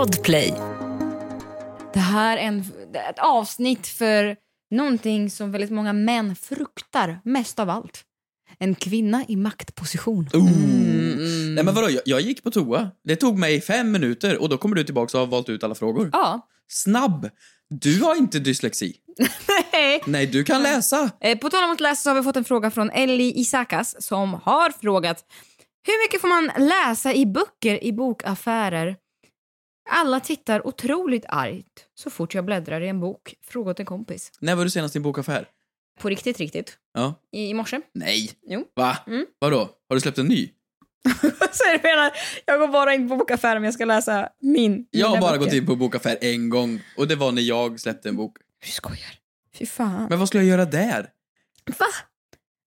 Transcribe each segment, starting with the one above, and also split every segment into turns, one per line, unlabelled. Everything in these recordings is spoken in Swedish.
Podplay.
Det här är en, ett avsnitt för någonting som väldigt många män fruktar mest av allt. En kvinna i maktposition.
Mm. Nej men vadå, jag, jag gick på toa. Det tog mig fem minuter och då kommer du tillbaka och har valt ut alla frågor.
Ja.
Snabb! Du har inte dyslexi.
Nej.
Nej, du kan läsa.
Eh, På tal om att läsa så har vi fått en fråga från Ellie Isakas som har frågat Hur mycket får man läsa i böcker i bokaffärer? Alla tittar otroligt argt så fort jag bläddrar i en bok. Fråga åt en kompis.
När var du senast i en bokaffär?
På riktigt, riktigt.
Ja.
I, i morse.
Nej.
Jo.
Va?
Mm.
Vadå? Har du släppt en ny?
så är det menar, jag går bara in på bokaffären om jag ska läsa min.
Jag har bara
böcker.
gått in på bokaffär en gång och det var när jag släppte en bok.
Du skojar. Fy fan.
Men vad skulle jag göra där?
Va?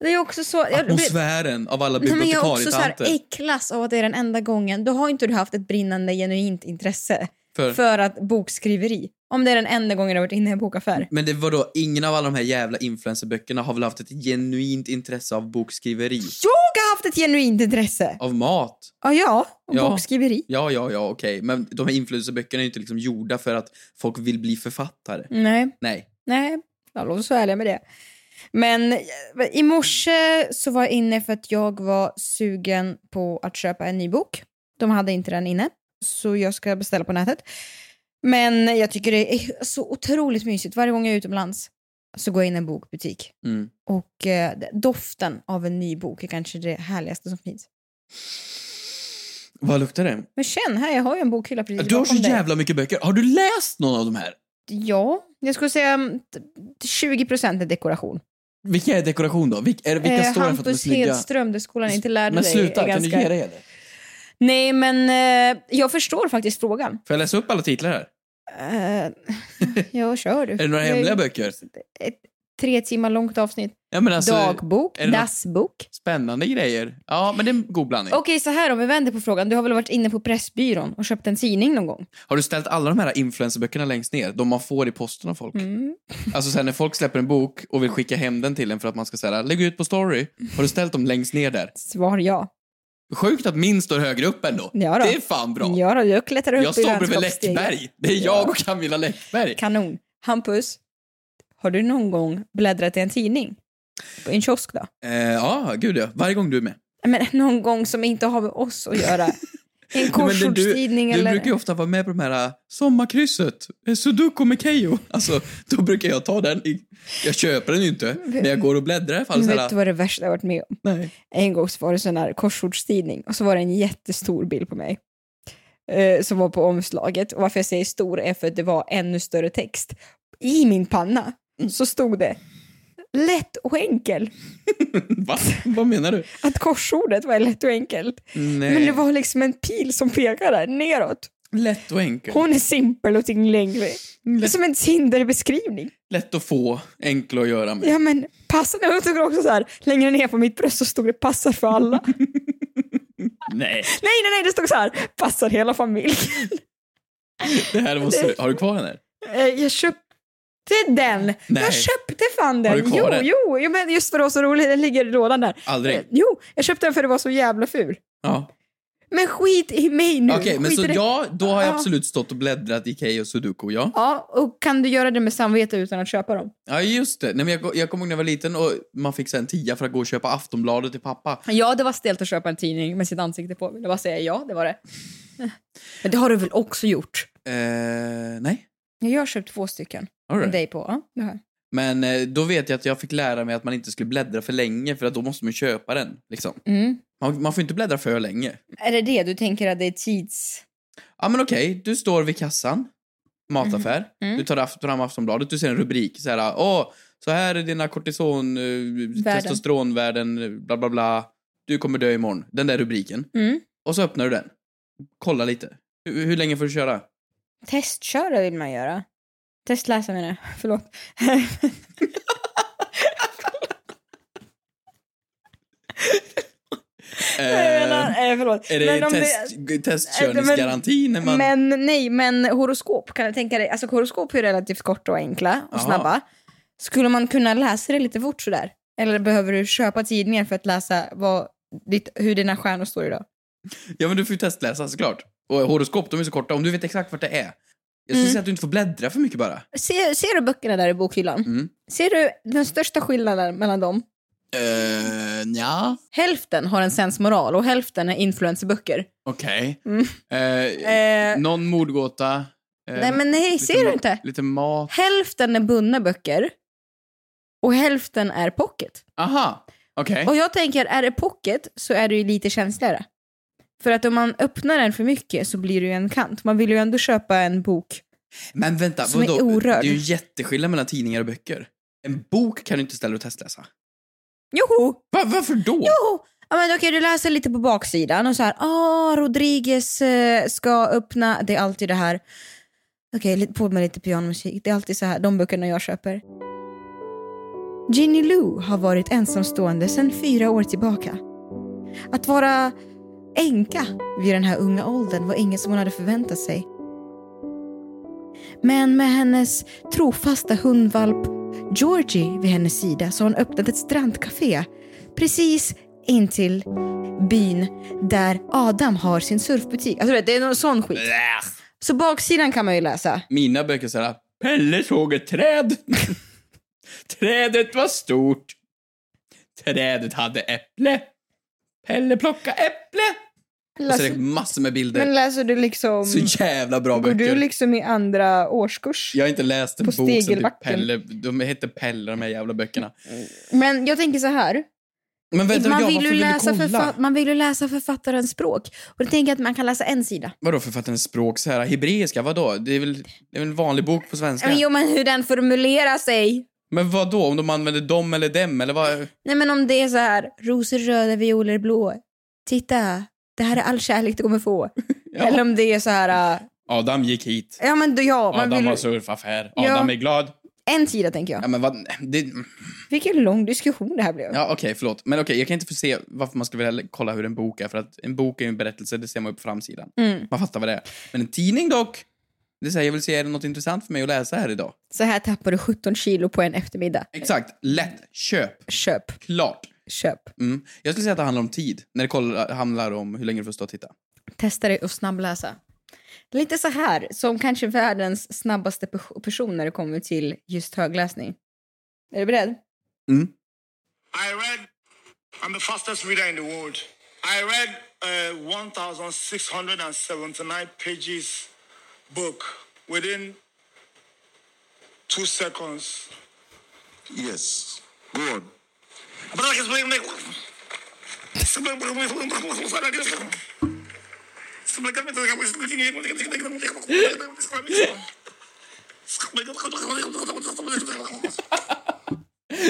Det är också så... Jag,
Atmosfären av alla
men jag är också så här
bibliotekarietanter.
äcklas av att det är den enda gången. Då har inte du haft ett brinnande genuint intresse
För,
för att bokskriveri. Om det är den enda gången du har varit inne i en bokaffär.
men det var då ingen av alla de här jävla influencerböckerna har väl haft ett genuint intresse av bokskriveri?
Jag har haft ett genuint intresse.
Av mat?
Ja, ja. Och
Ja.
bokskriveri.
Ja, ja, ja, okej. Men de här influencerböckerna är ju inte liksom gjorda för att folk vill bli författare.
Nej,
Nej.
nej. Jag låter så ärlig med det. Men eh, i morse så var jag inne för att jag var sugen på att köpa en ny bok. De hade inte den inne, så jag ska beställa på nätet. Men jag tycker det är så otroligt mysigt. Varje gång jag är utomlands så går jag in i en bokbutik.
Mm.
Och eh, doften av en ny bok är kanske det härligaste som finns.
Vad luktar det?
Men känn här, jag har ju en bokhylla precis
Du har så
dig.
jävla mycket böcker. Har du läst någon av de här?
Ja, jag skulle säga mm, t- 20% är dekoration.
Vilka är dekoration då? Vilka, är, vilka
Eh,
står det för att de är
Hampus
snygga?
Hedström, det skolan inte lärde
Men
dig.
sluta,
är
kan du
ganska-
ge dig det?
Nej, men eh, jag förstår faktiskt frågan.
Får jag läsa upp alla titlar här?
Uh, ja, kör du.
Är det några hemliga böcker?
Tre timmar långt avsnitt.
Ja, alltså,
Dagbok, dassbok.
Spännande grejer. Ja, men det är en god blandning.
Okej, så här om vi vänder på frågan. Du har väl varit inne på Pressbyrån och köpt en tidning någon gång?
Har du ställt alla de här influencerböckerna längst ner? De man får i posten av folk?
Mm.
Alltså sen när folk släpper en bok och vill skicka hem den till en för att man ska säga lägg ut på story. Har du ställt dem längst ner där?
Svar ja.
Sjukt att min står högre upp ändå.
Ja då.
Det är fan bra.
Ja, då, jag klättrar upp
jag
i
står bredvid. Läckberg. Det är jag och Camilla Läckberg.
Kanon. Hampus, har du någon gång bläddrat i en tidning? På en kiosk då?
Eh, ja, gud ja. Varje gång du är med.
Men någon gång som inte har med oss att göra. En
du,
korsordstidning
du
eller...
brukar ju ofta vara med på de här äh, sommarkrysset, eh, Sudoku med Keyyo. Alltså, då brukar jag ta den. I, jag köper den ju inte, men jag går och bläddrar i alla fall.
Vet du vad det värsta jag varit med om?
Nej.
En gång så var det sån här korsordstidning och så var det en jättestor bild på mig. Eh, som var på omslaget. Och varför jag säger stor är för att det var ännu större text. I min panna så stod det lätt och enkel.
Va? Vad menar du?
Att korsordet var lätt och enkelt.
Nej.
Men det var liksom en pil som pekade neråt.
Lätt och enkelt.
Hon är simpel och tillgänglig. Det är som en Tinder-beskrivning.
Lätt att få, enkel att göra med.
Ja men passa, jag tycker också så här, längre ner på mitt bröst så stod det passar för alla. nej,
Nej.
nej, nej, det stod så här, passar hela familjen.
Det här måste, har du kvar den här?
Eh, Jag köpte den.
Nej.
Jag köpte fan den.
Har du kvar
jo,
den?
jo, jo, men just för att det var så roligt, den ligger i lådan där.
Aldrig?
Eh, Jo, jag köpte den för att det var så jävla ful.
Ja.
Men skit i mig nu.
Okej, men
Skit
så
det.
ja, då har jag
Ja.
absolut stått och bläddrat i Keyyo och Sudoku, ja.
Ja, och kan du göra det med samvete utan att köpa dem?
Ja, just det. Nej, men jag, jag kommer ihåg när jag var liten och man fick en tia för att gå och köpa Aftonbladet till pappa.
Ja, det var stelt att köpa en tidning med sitt ansikte på. Jag bara säga ja, det var det. Men det har du väl också gjort?
Eh, nej.
Jag har köpt två stycken
All
med
right.
dig på. Ja, det.
Men eh, då vet jag att jag fick lära mig att man inte skulle bläddra för länge för att då måste man köpa den. Liksom.
Mm.
Man, man får inte bläddra för länge.
Är det det du tänker att det är tids...
Ja men okej, du står vid kassan, mataffär,
Mm.
du tar fram Aftonbladet, du ser en rubrik så här, åh, så här är dina kortison, eh, testosteronvärden, bla bla bla, du kommer dö imorgon. Den där rubriken.
Mm.
Och så öppnar du den. Kolla lite. Hur, hur länge får du köra?
Testköra vill man göra. Testläsa menar jag. Förlåt. Menar, eh, förlåt.
Är det
Men
test, testkörningsgaranti när man...
Men nej, men horoskop kan jag tänka dig. Alltså horoskop är relativt korta och enkla och
Jaha.
snabba. Skulle man kunna läsa det lite fort sådär? Eller behöver du köpa tidningen för att läsa vad, ditt, hur dina stjärnor står idag?
Ja men du får ju testläsa såklart. Och horoskop, de är så korta. Om du vet exakt vart det är. Jag skulle säga att du inte får bläddra för mycket bara.
Ser, ser du böckerna där i bokhyllan?
Mm.
Ser du den största skillnaden mellan dem?
Uh, ja.
Hälften har en sensmoral och hälften är influencerböcker.
Okej.
Mm.
Eh,
Eh,
någon mordgåta. eh,
nej men nej, ser du inte?
Lite mat.
Hälften är bundna böcker och hälften är pocket.
Aha. Okej.
Och jag tänker, är det pocket så är det ju lite känsligare. För att om man öppnar den för mycket så blir det ju en kant. Man vill ju ändå köpa en bok.
Men vänta,
som är
vadå?
orörd.
Det är ju jätteskillnad mellan tidningar och böcker. En bok kan du inte ställa och testläsa.
Joho!
Va, varför då?
Jo! Ja, men okej, du läser lite på baksidan och så här, ah, Rodriguez eh, ska öppna, det är alltid det här. Okej, lite- på med lite pianomusik. Det är alltid så här, de böckerna jag köper. Ginny Lou har varit ensamstående sedan fyra år tillbaka. Att vara änka vid den här unga åldern var inget som hon hade förväntat sig. Men med hennes trofasta hundvalp Georgie vid hennes sida så har hon öppnat ett strandcafé precis intill byn där Adam har sin surfbutik. Alltså det är någon sån skit. Så baksidan kan man ju läsa.
Mina böcker säger Pelle såg ett träd. Trädet var stort. Trädet hade äpple. Pelle plockade äpple. Och så är det
Läser,
massor med bilder.
men läser du liksom...
Så jävla bra
Går
böcker.
du liksom i andra årskurs?
Jag har inte läst en
På
bok som typ? Pelle. De heter Pelle, de här jävla böckerna.
Men jag tänker så här.
Men vänta,
man,
jag,
vill
vill
läsa förfa- man vill ju läsa författarens språk. Och då tänker jag att man kan läsa en sida.
Vadå författarens språk? Så här, hebreiska, vadå? Det är väl det är väl en vanlig bok på svenska?
Men, jo, men hur den formulerar sig.
Men vad då? Om de använder dem eller dem eller vad?
Nej men om det är så här, rosor röda, violer blå. Titta, det här är all kärlek du kommer få.
Ja.
Eller om det är så här, äh,
Adam gick hit.
ja men ja,
Adam
vill,
har surfaffär.
Ja.
Adam är glad.
en sida tänker jag.
Ja men vad? Det...
Vilken lång diskussion det här blev.
Ja okej, förlåt. Men okej, jag kan inte få se varför man ska vilja kolla hur en bok är. För att en bok är ju en berättelse, det ser man ju på framsidan.
Mm.
Man fattar vad det är. Men en tidning dock. Det säger jag vill se, är det något intressant för mig att läsa här idag?
Så här tappar du 17 kilo på en eftermiddag.
Exakt. Lätt. Köp.
Köp,
Klart.
köp.
Mm. Jag skulle säga att det handlar om tid. När det kollar, handlar om hur länge du får stå och titta.
Testa dig och snabbläsa. Lite så här, som kanske världens snabbaste pe- person när det kommer till just högläsning. Är du beredd?
Mm.
I read, I'm the fastest reader in the world. I read a 1,679 pages book within two seconds.
Yes. Go on.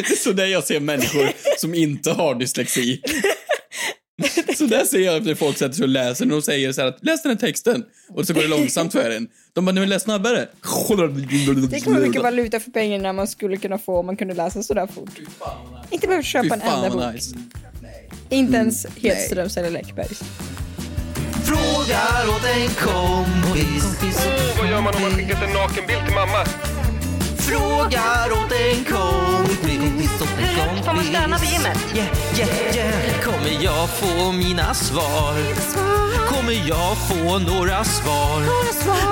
Så där jag ser människor som inte har dyslexi. Så där ser jag när folk sätter sig och läser och de säger så här att läs den här texten och så går det långsamt för en. De bara, nu läs snabbare.
Tänk hur mycket valuta för pengarna man skulle kunna få om man kunde läsa sådär fort. Inte behöva
Fy
köpa en enda bok.
nice.
Inte ens Hedströms eller Läckbergs.
Frågar åt en kompis.
Vad gör man om man skickat en nakenbild till mamma?
Frågar åt en kompis. Hur högt får man stöna på gymmet? Yeah, yeah, yeah. Kommer jag få mina svar? Kommer jag få några svar?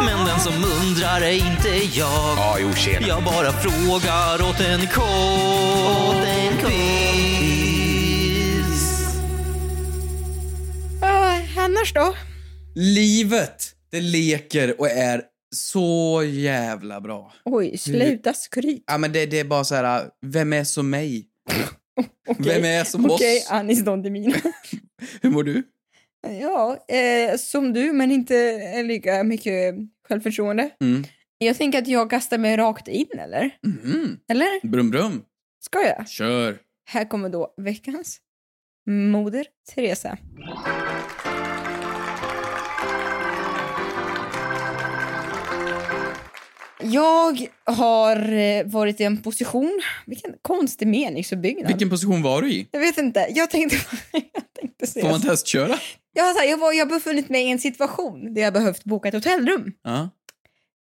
Men den som undrar är inte jag.
Ja, jo, tjena.
Jag bara frågar åt en kompis.
Annars då?
Livet, det leker och är så jävla bra.
Oj, sluta skryt.
Ja men det, det är bara så här, vem är som mig? Vem är som
Okej,
oss?
Anis Don Demina.
Hur mår du?
ja, eh, som du men inte lika mycket självförtroende.
Mm.
Jag tänker att jag kastar mig rakt in eller?
Mhm.
Eller?
Brum brum.
Ska jag?
Kör.
Här kommer då veckans Moder Teresa. Jag har eh, varit i en position, vilken konstig meningsuppbyggnad.
Vilken position var du i?
Jag vet inte, jag tänkte, jag tänkte säga
Får man testköra?
jag, har så här, jag, var, jag har befunnit mig i en situation där jag behövt boka ett hotellrum.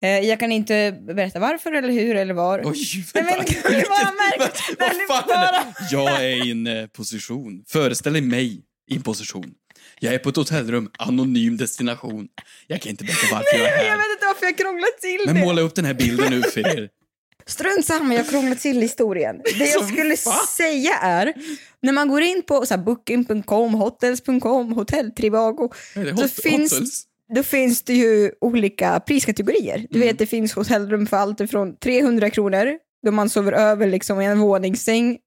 Eh, jag kan inte berätta varför eller hur eller var.
Oj,
men
vänta.
ju vara märkligt.
Vad
Väldigt
fan
bara-
Jag är i en eh, position. Föreställ dig mig i en position. Jag är på ett hotellrum, anonym destination. Jag kan inte berätta varför jag är
Jag
här.
vet inte varför jag krånglat till
Men
det.
måla upp den här bilden nu för er.
Strunt samma, jag krånglar till historien. Det jag skulle säga är, när man går in på booking.com, hotels.com, hotell Trivago,
Är det
då
hot-
finns,
hotels?
då finns det ju olika priskategorier. Du
Mm.
vet, det finns hotellrum för allt från 300 kronor, då man sover över liksom i en våningssäng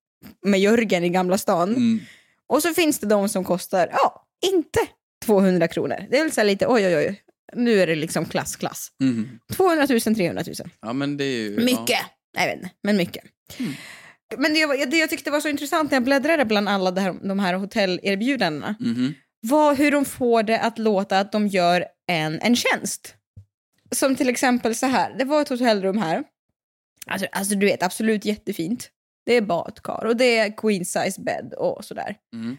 med Jörgen i Gamla stan.
Mm.
Och så finns det de som kostar, ja, inte 200 kronor. Det är väl så lite, oj oj oj, nu är det liksom klass, klass.
Mm.
200 000, 300 000.
Ja, men det är ju...
Mycket.
Ja.
Jag vet inte, men mycket.
Mm.
Men det, det jag tyckte var så intressant när jag bläddrade bland alla det här, de här hotellerbjudandena
Mhm.
var hur de får det att låta att de gör en, en tjänst. Som till exempel så här, det var ett hotellrum här. Alltså, alltså du vet, absolut jättefint. Det är badkar och det är queen size bed och sådär.
Mm.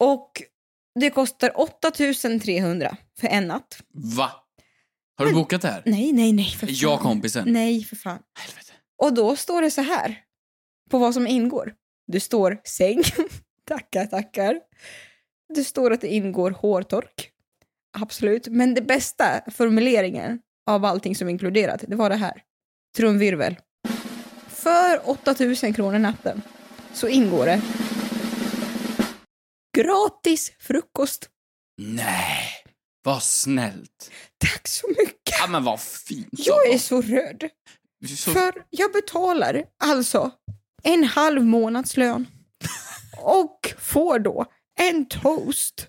Och det kostar 8300 för en natt.
Va? Har du bokat det här?
Nej, nej, nej för fan.
Jag kompisen.
Nej, för fan.
Helvete.
Och då står det så här på vad som ingår. Det står säng. tackar, tackar. Det står att det ingår hårtork. Absolut. Men det bästa formuleringen av allting som är inkluderat, det var det här. Trumvirvel. För 8000 kronor natten så ingår det gratis frukost.
Nej, vad snällt.
Tack så mycket.
Ja, men vad fint.
Jag är så rörd.
Så...
För jag betalar alltså en halv månadslön och får då en toast.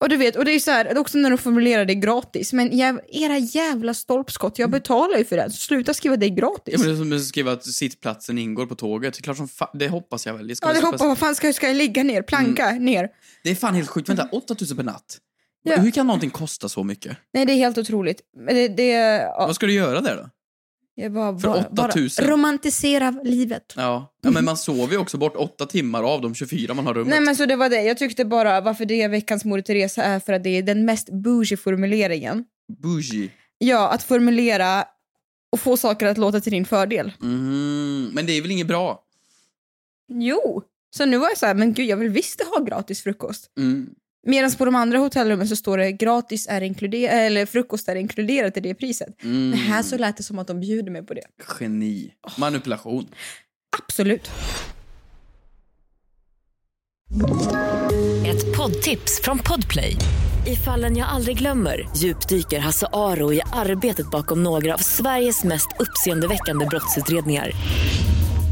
Och du vet, och det är så här, också när de formulerar det gratis, men jäv, era jävla stolpskott, jag betalar ju för det, sluta skriva det gratis.
Ja, men det är som att skriva att sittplatsen ingår på tåget. Det är klart som fa- Det hoppas jag väl. Det,
Ja, det hoppas, vad fan ska, jag- ska jag ligga ner, planka ner?
det är fan helt sjukt. Vänta, 8000 per natt?
Ja.
Hur kan någonting kosta så mycket?
Nej, det är helt otroligt. Det, det, ja,
Vad ska du göra där då?
Jag bara,
för
bara,
8000?
bara romantisera livet.
Ja, ja men man sover ju också bort åtta timmar av de 24 man har rummet.
Nej men så det var det, jag tyckte bara varför det är veckans Moder Teresa är för att det är den mest bougie formuleringen.
Bougie.
Ja, att formulera och få saker att låta till din fördel.
Mm, men det är väl inget bra?
Jo, så nu var jag så här, men gud jag vill visst ha gratis frukost.
Mm.
Medan på de andra hotellrummen så står det gratis är inkluderat, eller frukost är inkluderat i det priset.
Mm.
Men här så lät det som att de bjuder mig på det.
Geni. Manipulation.
Absolut.
Ett poddtips från Podplay. I fallen jag aldrig glömmer djupdyker Hasse Aro i arbetet bakom några av Sveriges mest uppseendeväckande brottsutredningar.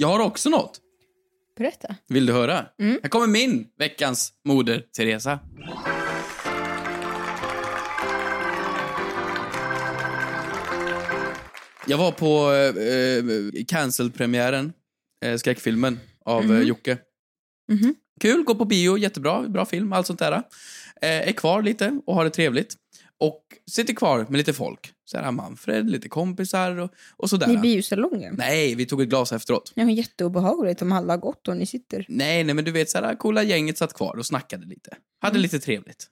Jag har också något.
Berätta.
Vill du höra?
Mm.
Här kommer min veckans moder Teresa. Jag var på eh, cancel-premiären, eh, skräckfilmen av eh, Jocke. Kul, gå på bio, jättebra, bra film, allt sånt där. Eh, är kvar lite och har det trevligt. Och sitter kvar med lite folk. Så här Manfred, lite kompisar och, och sådär.
I biosalongen.
Nej, vi tog ett glas efteråt.
Ja, men jätteobehagligt om alla har gått och ni sitter.
Nej, nej, men du vet, så här, coola gänget satt kvar och snackade lite. Hade
Mm.
lite trevligt.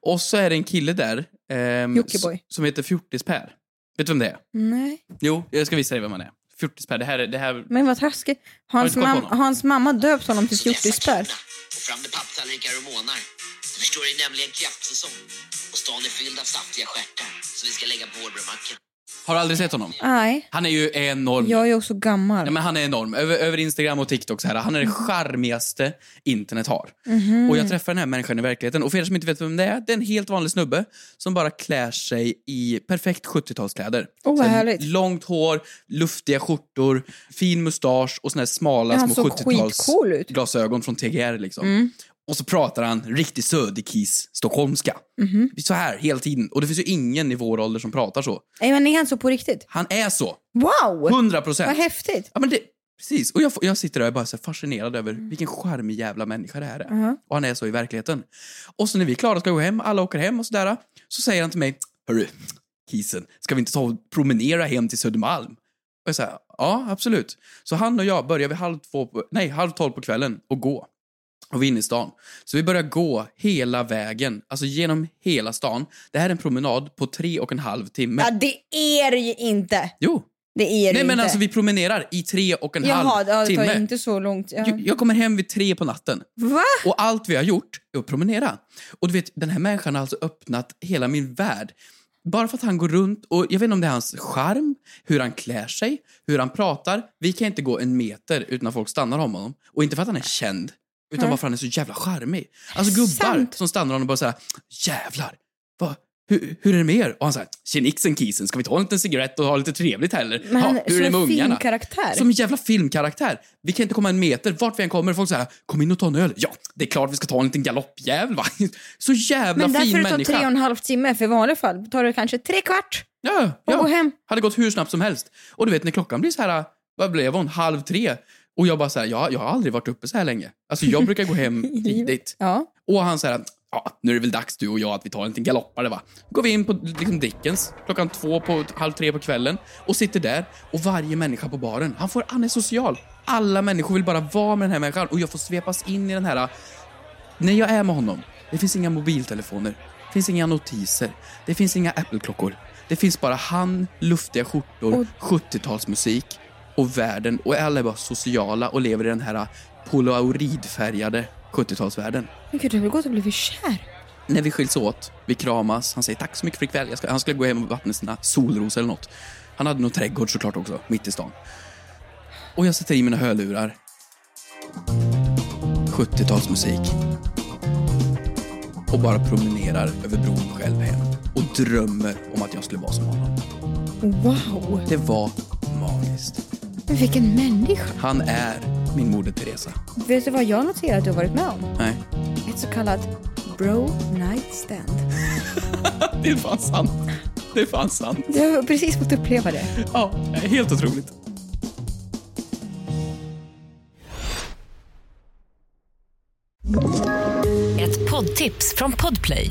Och så är det en kille där ehm, som heter Fjortis-Per. Vet du vem det är?
Nej.
Jo, jag ska visa dig vem han är. Fjortis-Per, det här är... Det här...
Men vad taskigt.
Har
Hans, mam- hans mamma döpt honom till fjortispär.
Och fram med papptallrikar och månar. Förstår, det är nämligen kraftsäsong. Och stan är fylld av saftiga stjärtar som vi ska lägga på vårbrödmacken.
Har du aldrig sett honom?
Nej,
Han är ju enorm.
jag är också gammal.
Ja, men han är enorm. Över, över Instagram och TikTok så här. Han är det charmigaste internet har.
Mhm.
Och jag träffar den här människan i verkligheten. Och för er som inte vet vem det är, det är en helt vanlig snubbe som bara klär sig i perfekt 70-talskläder.
Åh, vad
Så här
härligt.
Långt hår, luftiga skjortor, fin mustasch och såna här smala små
såg
70-tals
skitcool ut.
glasögon från TGR liksom.
Mm.
Och så pratar han riktig söderkis stockholmska.
Mhm.
Så här hela tiden. Och det finns ju ingen i vår ålder som pratar så.
Nej, men är han så på riktigt?
Han är så.
Wow!
100 procent.
Vad häftigt.
Ja, men det, Precis, och jag, jag sitter där och är bara så fascinerad över vilken charmig jävla människa det här är.
Mhm.
Och han är så i verkligheten. Och så när vi är klara ska gå hem, alla åker hem och sådär, så säger han till mig, hörru, kisen, ska vi inte ta och promenera hem till Södermalm? Och jag säger, ja absolut. Så han och jag börjar vid halv, två på, nej, halv tolv på kvällen och gå. Och vi är inne i stan. Så vi börjar gå hela vägen, alltså genom hela stan. Det här är en promenad på tre och en halv timme.
Ja, det är det ju inte.
Jo.
Det är det
Nej men
inte.
alltså vi promenerar i tre och en
Jaha,
halv
det
timme.
tar inte så långt. Ja.
Jag, jag kommer hem vid tre på natten.
Va?
Och allt vi har gjort är att promenera. Och du vet, den här människan har alltså öppnat hela min värld. Bara för att han går runt och jag vet inte om det är hans charm, hur han klär sig, hur han pratar. Vi kan inte gå en meter utan att folk stannar om honom. Och inte för att han är känd, utan bara för att han är så jävla charmig. Alltså gubbar
Sant.
som stannar honom och bara säger jävlar, vad, hur, hur är det med er? Och han säger tjenixen kisen, ska vi ta en liten cigarett och ha lite trevligt heller?
Men han
hur är det
som
med
en
ungarna?
filmkaraktär.
Som en jävla filmkaraktär. Vi kan inte komma en meter, vart vi än kommer, folk säger kom in och ta en öl. Ja, det är klart vi ska ta en liten galoppjävel va. Så jävla
Men
fin
därför det tar
människa.
tre och en halv timme, för i vanliga fall tar det kanske tre kvart.
Ja,
Och
ja.
gå hem.
Hade gått hur snabbt som helst. Och du vet när klockan blir så här, vad blev hon, halv tre? Och jag bara så här, jag, jag har aldrig varit uppe så här länge. Alltså jag brukar gå hem tidigt.
Ja.
Och han säger ja, nu är det väl dags du och jag att vi tar en liten galoppare va. Går vi in på liksom Dickens klockan två på halv tre på kvällen och sitter där och varje människa på baren, han, får, han är social. Alla människor vill bara vara med den här människan och jag får svepas in i den här när jag är med honom, det finns inga mobiltelefoner, det finns inga notiser, det finns inga Apple-klockor. Det finns bara han, luftiga skjortor, 70-talsmusik och världen och alla är bara sociala och lever i den här polaroidfärgade 70-talsvärlden.
Men gud, du har gått och blivit kär?
När vi skiljs åt, vi kramas, han säger tack så mycket för ikväll. Han skulle gå hem och vattna sina solrosor eller något. Han hade nog trädgård såklart också, mitt i stan. Och jag sätter i mina hörlurar. 70-talsmusik. Och bara promenerar över bron själv hem. Och drömmer om att jag skulle vara som honom.
Wow,
Det var.
Men vilken människa.
Han är min moder Teresa.
Vet du vad jag noterar att du har varit med om?
Nej,
Ett så kallat bro night stand.
det är fan sant. Det är fan sant.
Du har precis fått uppleva det.
Ja, helt otroligt.
Ett poddtips från Podplay.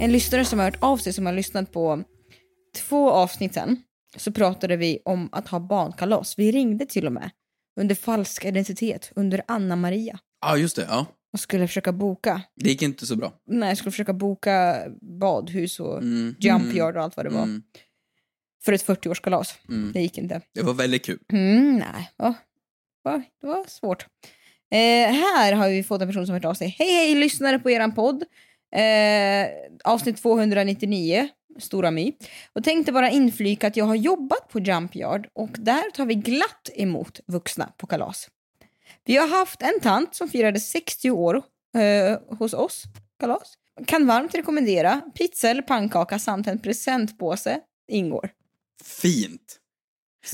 En lyssnare som har hört av sig som har lyssnat på två avsnitt sen så pratade vi om att ha barnkalas. Vi ringde till och med under falsk identitet under Anna Maria
Ja, just det. Ja.
och skulle försöka boka.
Det gick inte så bra.
Nej, skulle försöka boka badhus och
Mm.
jump yard och allt vad det var.
Mm.
För ett 40-årskalas.
Mm.
Det gick inte.
Det var väldigt kul.
Mm, nej, ja. Det var svårt. Eh, här har vi fått en person som hört av sig. Hej hej lyssnare på eran podd. Eh, avsnitt 299, Stora My. Och tänkte bara inflika att jag har jobbat på Jump Yard och där tar vi glatt emot vuxna på kalas. Vi har haft en tant som firade 60 år eh, hos oss, kalas. Kan varmt rekommendera. Pizza eller pannkaka samt en presentpåse ingår.
Fint.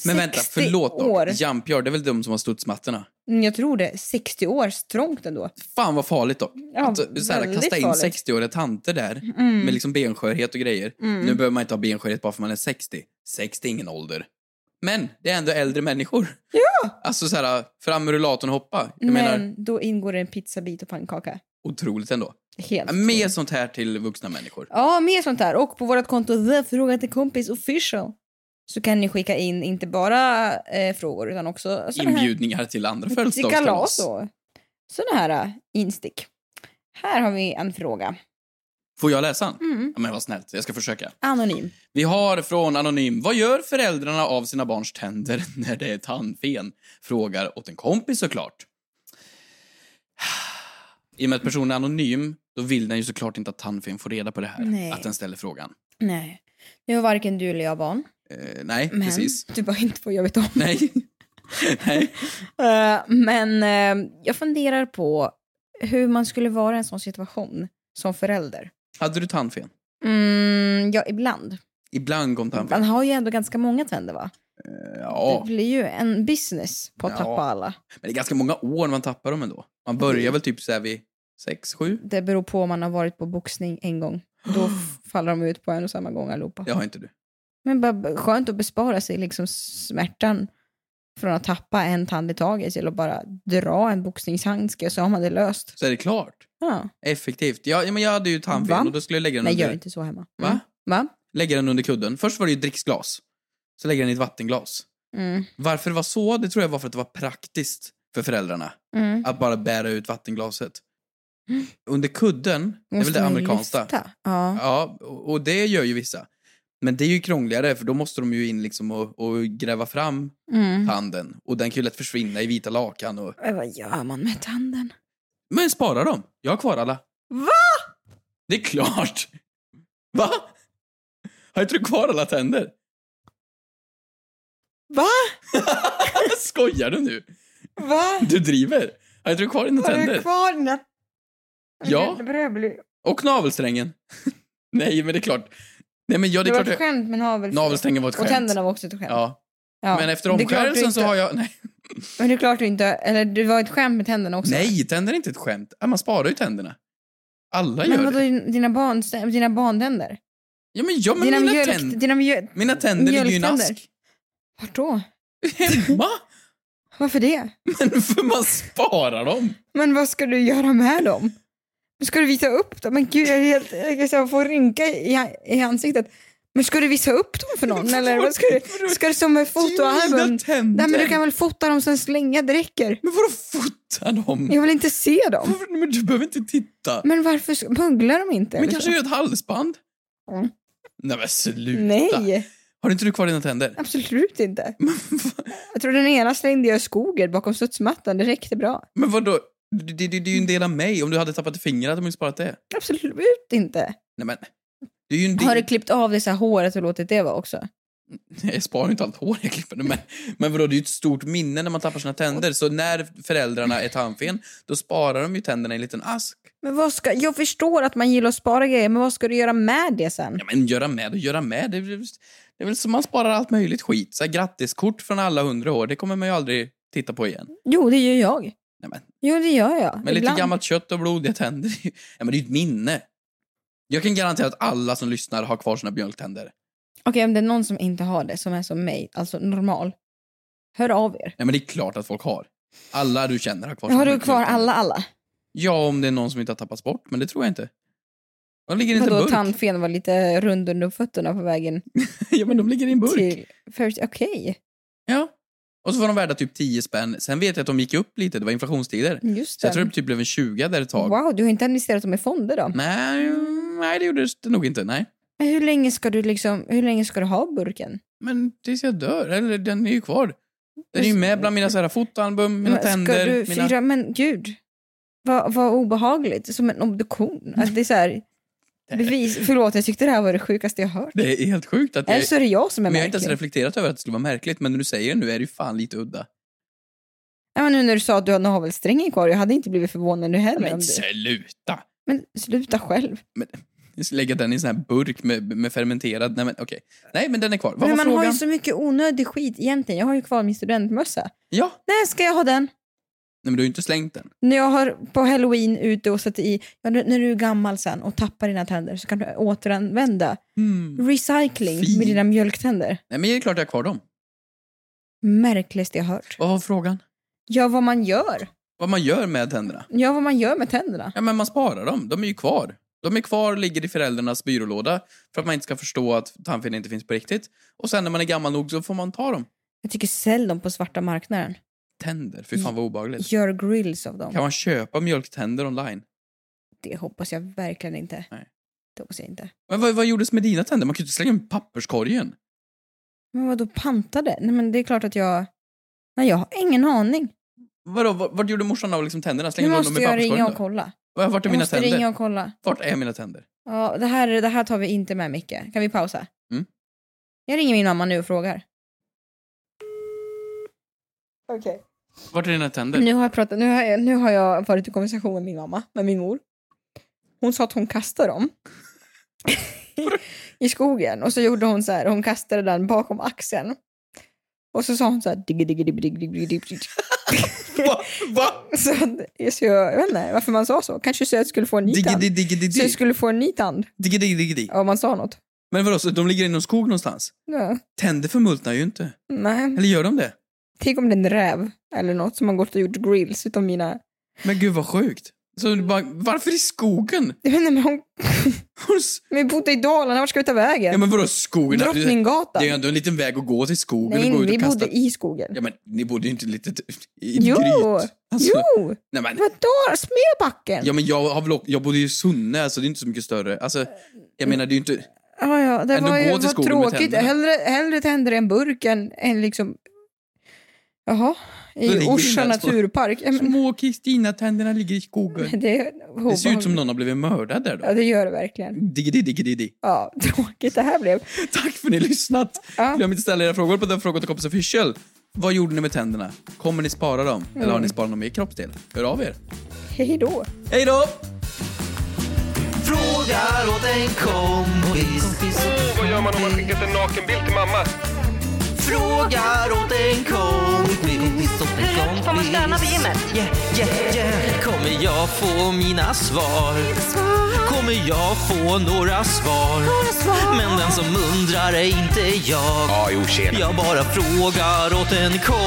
Men vänta,
60
förlåt dock. Jump Yard, det är väl de som har studsmattorna?
Mm, Jag tror det. 60 år, strångt ändå.
Fan vad farligt dock.
Ja,
att så här, kasta in
farligt.
60-åriga tanter där
Mm.
med liksom benskörhet och grejer.
Mm.
Nu behöver man inte ha benskörhet bara för man är 60. 60 är ingen ålder. Men det är ändå äldre människor.
Ja!
Alltså så här, fram med rullatorn och hoppa. Jag
Men
menar,
då ingår det en pizzabit och pannkaka.
otroligt ändå.
Helt.
Mer sånt här till vuxna människor.
Ja, mer sånt där. Och på vårt konto The Fråga till kompis official så kan ni skicka in inte bara eh, frågor utan också såna här,
Inbjudningar till andra
till
födelsedagskalas.
kalas och såna här eh, instick. Här har vi en fråga.
Får jag läsa?
Mm.
Ja, men vad snällt, jag ska försöka.
Anonym.
Vi har från Anonym. Vad gör föräldrarna av sina barns tänder när det är tandfen? Frågar åt en kompis såklart. I och med att personen är anonym, då vill den ju såklart inte att tandfen får reda på det här.
Nej.
Att den ställer frågan.
Nej. Nu har varken du eller jag barn.
Eh, nej,
Men
precis.
du bara inte vad jag vet om.
Nej. nej.
Eh, men eh, jag funderar på hur man skulle vara i en sån situation som förälder.
Hade du tandfen?
Mm, ja, ibland.
Ibland kom tandfen.
Man har ju ändå ganska många tänder va?
Ja.
Det blir ju en business på att
Ja.
tappa alla.
Men det är ganska många år man tappar dem ändå. Man börjar väl typ så här vid sex, sju?
Det beror på om man har varit på boxning en gång. Då faller de ut på en och samma gång allihopa.
Det har inte du.
Men bara skönt att bespara sig liksom smärtan från att tappa en tand i taget till att bara dra en boxningshandske så har man det löst.
Så är det klart.
Ja.
Effektivt. Ja, men jag hade ju tandfen
Va?
och då skulle jag lägga den
Nej,
under...
gör inte så hemma.
Va?
Mm. Va?
Lägga den under kudden. Först var det ju dricksglas. Så lägger den i ett vattenglas.
Mm.
Varför det var så, det tror jag var för att det var praktiskt för föräldrarna.
Mm.
Att bara bära ut vattenglaset. Under kudden, det är väl det amerikanska.
Ja.
Ja, och det gör ju vissa. Men det är ju krångligare för då måste de ju in liksom och, och gräva fram
Mm.
tanden. Och den kan ju lätt försvinna i vita lakan. Och...
Men Vad gör man med tanden?
Men spara dem. Jag har kvar alla.
Va?
Det är klart. Va? Har inte du kvar alla tänder?
Va?
Skojar du nu?
Va?
Du driver? Har inte du kvar dina
Har du
tänder?
kvar dina...
Ja. Och navelsträngen? Nej, men det är klart. Nej, men ja, det
Det
är
var ett skämt med navel...
Navelsträngen var ett
Och tänderna var också ett skämt.
Ja.
Ja.
Men efter omskärelsen så har jag... Nej.
Men det är klart du inte... Eller det var ett skämt med tänderna också.
Nej, tänder är inte ett skämt. Man sparar ju tänderna. Alla
Men
gör
vadå,
det.
dina, barn, dina barntänder?
Ja, men, ja, men
dina
mina,
mjölk,
tänder,
dina mjölk,
mina tänder ligger ju i en ask.
Vart då?
Hemma?
Varför det?
Men för man sparar dem.
Men vad ska du göra med dem? Ska du visa upp dem? Men gud, jag, är helt, jag ska få rynka i, i ansiktet. Men ska du visa upp dem för någon? Eller vad ska du, ska du som ett fotoalbum? Nej, men du kan väl fota dem sen slänga, det räcker.
Men vadå fota dem?
Jag vill inte se dem.
Men du behöver inte titta.
Men varför smugglar de inte?
Men kanske
så?
gör ett halsband?
Mm.
Nej men sluta.
Nej,
Har inte du kvar dina tänder?
absolut inte. Jag tror den ena slängde jag i skogen bakom studsmattan, det räckte bra.
Men vadå? Det, det, det är ju en del av mig. Om du hade tappat finger hade man ju sparat det.
Absolut inte.
Nej men. Det är ju en del.
Har du klippt av det så här håret och låtit det vara också?
Jag sparar ju inte allt hår jag klipper men, men vadå, det är ju ett stort minne när man tappar sina tänder. Så när föräldrarna är tandfen, då sparar de ju tänderna i en liten ask.
Men vad ska, jag förstår att man gillar att spara grejer, men vad ska du göra med det sen?
Ja, men göra med och göra med. Det är, det är väl som man sparar allt möjligt skit. Så här, grattiskort från alla hundra år, det kommer man ju aldrig titta på igen.
Jo, det gör jag.
Nej, men,
Jo, det gör jag.
men lite
Ibland.
gammalt kött och blodiga tänder, ja, men det är ju ett minne. Jag kan garantera att alla som lyssnar har kvar sina mjölktänder.
Okej, om det är någon som inte har det, som är som mig, alltså normal, hör av er.
Ja, men det är klart att folk har. Alla du känner har kvar
Har
sina
du kvar
mjölktänder.
alla, alla?
Ja, om det är någon som inte har tappats bort, men det tror jag inte. De ligger i en liten
Vadå,
burk.
tandfen var lite rund under fötterna på vägen
ja, men de ligger i en burk.
till... First, okej.
Och så var de värda typ 10 spänn. Sen vet jag att de gick upp lite, det var inflationstider.
just
Så jag tror
det.
typ blev en 20 där ett tag.
Wow, du har inte investerat dem i fonder då?
Nej, nej, det gjorde det nog inte. Nej.
Men hur länge ska du liksom, hur länge ska du ha burken?
Men tills jag dör, eller den är ju kvar. Den är ju med bland mina så här, fotoalbum, mina
Men ska
tänder.
du
mina...
fira, men gud. Vad, vad obehagligt, som en obduktion. Alltså det är så här, bevis, förlåt jag tyckte det här var det sjukaste jag hört.
Det är helt sjukt att
Eller
jag...
så är det jag som är
Men jag har inte ens
märklig.
reflekterat över att det skulle vara märkligt, men när du säger det nu är det ju fan lite udda.
Ja, men nu när du sa att du har navelsträngen kvar, jag hade inte blivit förvånad nu heller.
Men sluta!
men sluta själv.
Ska lägga den i en sån här burk med, med fermenterad... Nej men okej. Nej men den är kvar. Vad
Men
var
man
frågan?
har ju så mycket onödig skit egentligen. Jag har ju kvar min studentmössa.
Ja.
Nej, ska jag ha den?
Nej men du har ju inte slängt den.
När jag har på halloween ute och satt i, när du är gammal sen och tappar dina tänder så kan du återanvända.
Mm.
Recycling
Fint.
med dina mjölktänder.
Nej men det är klart jag har kvar dem.
Märkligaste jag hört.
Vad var frågan?
Ja, vad man gör.
Vad man gör med tänderna?
Ja, vad man gör med tänderna.
Ja men man sparar dem. De är ju kvar. De är kvar och ligger i föräldrarnas byrålåda för att man inte ska förstå att tandfen inte finns på riktigt. Och sen när man är gammal nog så får man ta dem.
Jag tycker sälj dem på svarta marknaden.
Tänder, fy fan vad obehagligt.
Gör grills av dem.
Kan man köpa mjölktänder online?
Det hoppas jag verkligen inte.
Nej.
Det hoppas jag inte.
Men vad, vad gjordes med dina tänder? Man kan ju inte slänga dem i papperskorgen.
Men vad då pantade? Nej men det är klart att jag... Nej jag har ingen aning.
Vadå, vad, vad gjorde morsan av liksom tänderna?
Nu
Slängde hon dem
måste
i
jag
papperskorgen
ringa
då?
och kolla.
Vart är
Jag
mina
måste
tänder?
ringa och kolla.
Vart är mina tänder?
Ja, det, här, det här tar vi inte med Micke. Kan vi pausa?
Mm.
Jag ringer min mamma nu och frågar. Okej.
Vart är dina tänder?
Nu har, jag pratat, nu, har jag, nu har jag varit i konversation med min mamma, med min mor. Hon sa att hon kastade dem i skogen och så gjorde hon så här, hon kastade den bakom axeln. Och så sa hon så här... Digg, digg, digg, digg, digg, digg, digg.
Va? Va?
Så, så jag, jag vet inte varför man sa så. Kanske så jag skulle få en ny tand. Så jag skulle få en ny tand.
Digg, digg, digg, digg.
Om man sa något.
Men vadå, så de ligger i någon skog någonstans?
Ja.
Tänder förmultnar ju inte.
Nej.
Eller gör de det?
Tänk om det är en räv eller något som har gått och gjort grills utav mina...
Men gud vad sjukt. Så bara, varför i skogen?
Jag vet inte, men hon... Vi bodde i Dalarna, vart ska vi ta vägen?
Ja men vadå skogen?
Drottninggatan.
Det är ju ändå en liten väg att gå till skogen
Nej,
och gå ut
vi
och kasta.
bodde i skogen.
Ja men ni bodde ju inte lite i ett
Jo,
gryt. Alltså,
jo!
Nej, men,
Vadå? Smedbacken?
ja men jag, har väl, åkt- jag bodde ju i Sunne, alltså det är inte så mycket större. Alltså, jag menar det är ju inte...
Ja, ja, det
Ändå
var ju tråkigt. Hellre, hellre tänder en burk än, än liksom... Jaha, i Orsa naturpark.
Små Kristina-tänderna ligger i skogen.
Det,
Det ser ut som någon har blivit mördad där då.
Ja, det gör det verkligen.
Diggidi, diggidi, di.
Ja, tråkigt det här blev.
Tack för att ni har lyssnat.
Ja.
Glöm inte att ställa era frågor på den frågan till kompis official. Vad gjorde ni med tänderna? Kommer ni spara dem? Eller har ni sparat dem i kroppsdel? Hör av er.
Hej då.
Hej då!
Frågar åt en kompis.
Oh, vad gör man om man skickat en nakenbild till mamma?
Frågar åt en kompis. Åt en
Hur högt får man stöna på gymmet?
Yeah, yeah, yeah. Kommer jag få mina svar? Kommer jag få några svar? Men den som undrar är inte jag.
Ja, jo, tjena.
Jag bara frågar åt en kompis.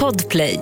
Podplay,